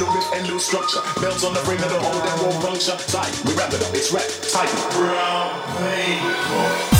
riff and new structure. Belts on the frame of the hold that won't puncture. Tight, we wrap it up, it's rap, tight. Brown paper.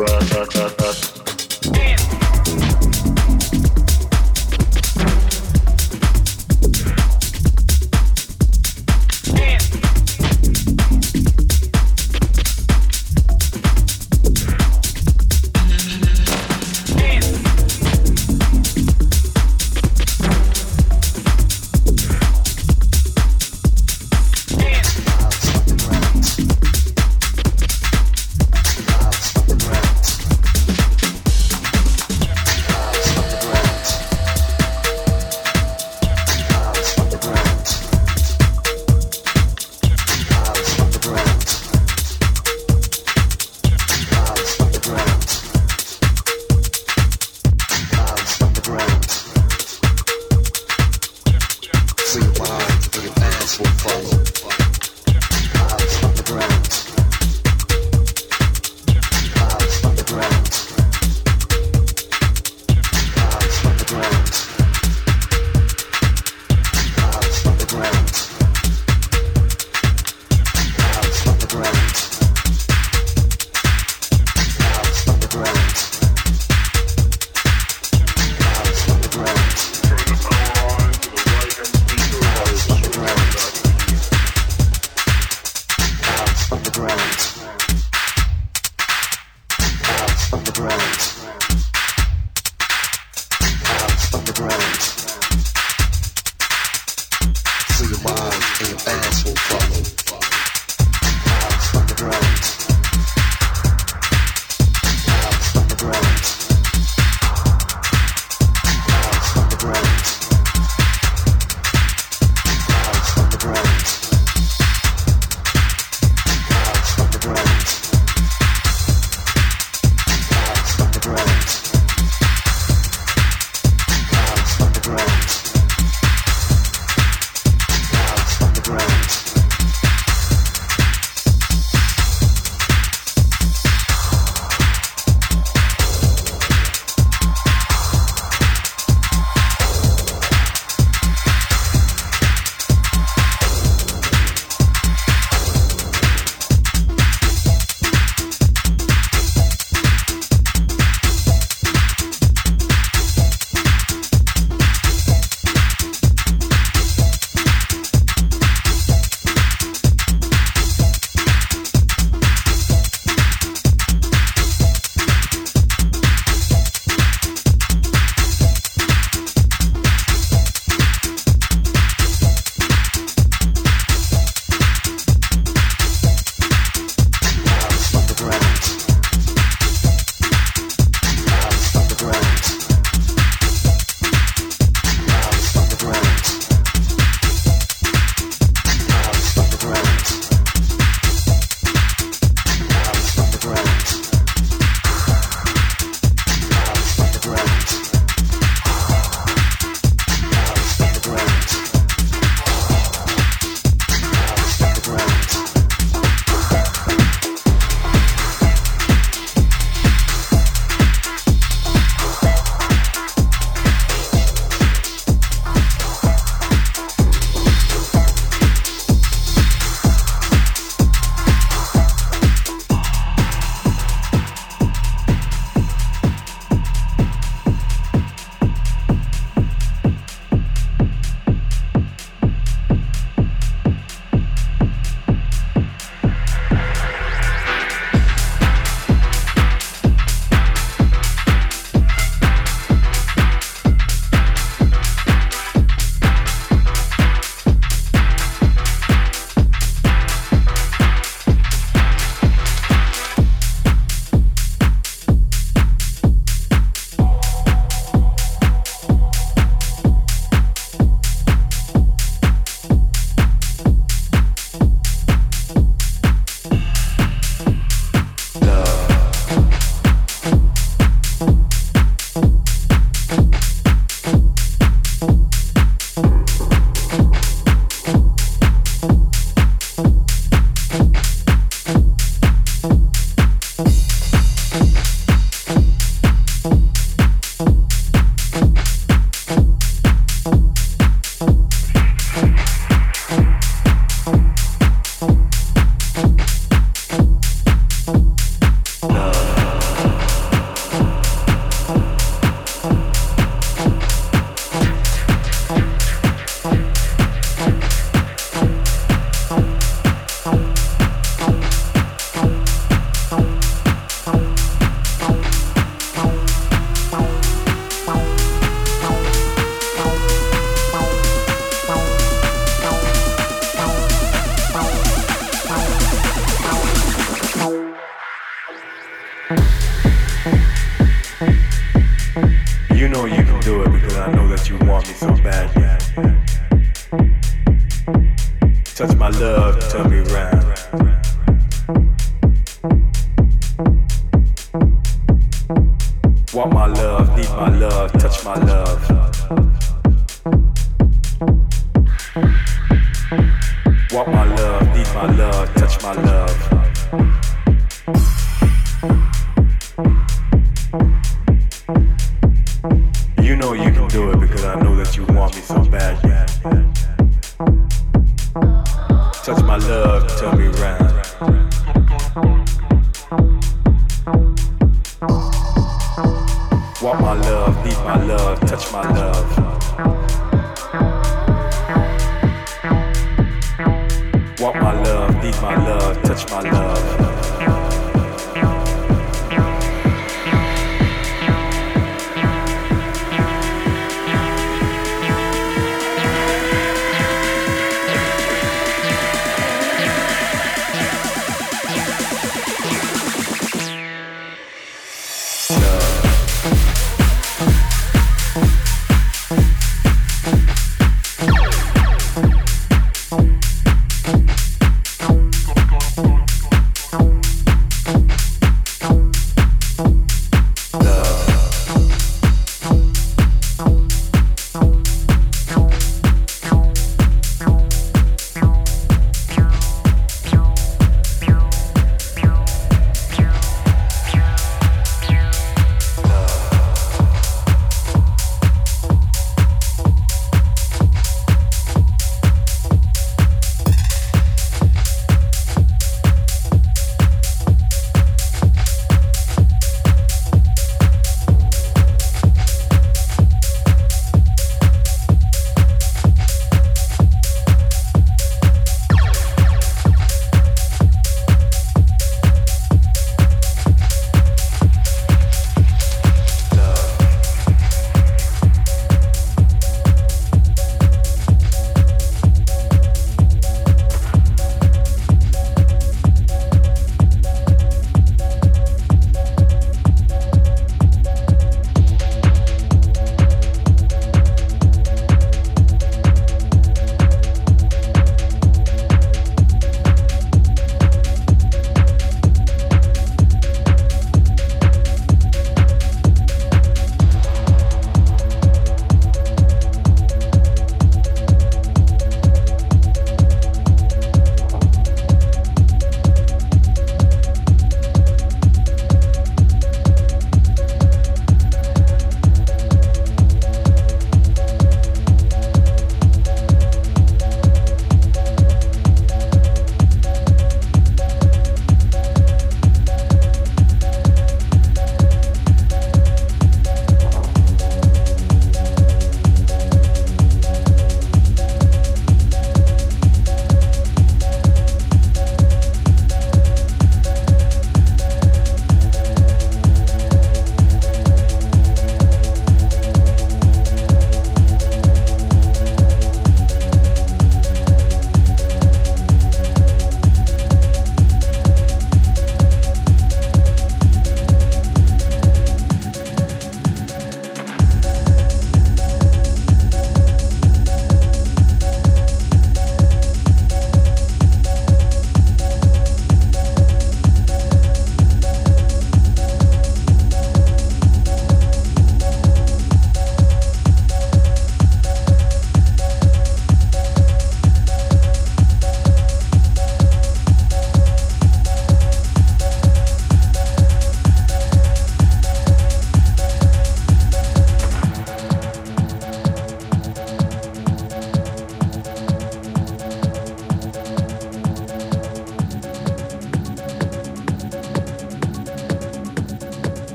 rock, rock, rock, rock.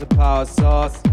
the power source.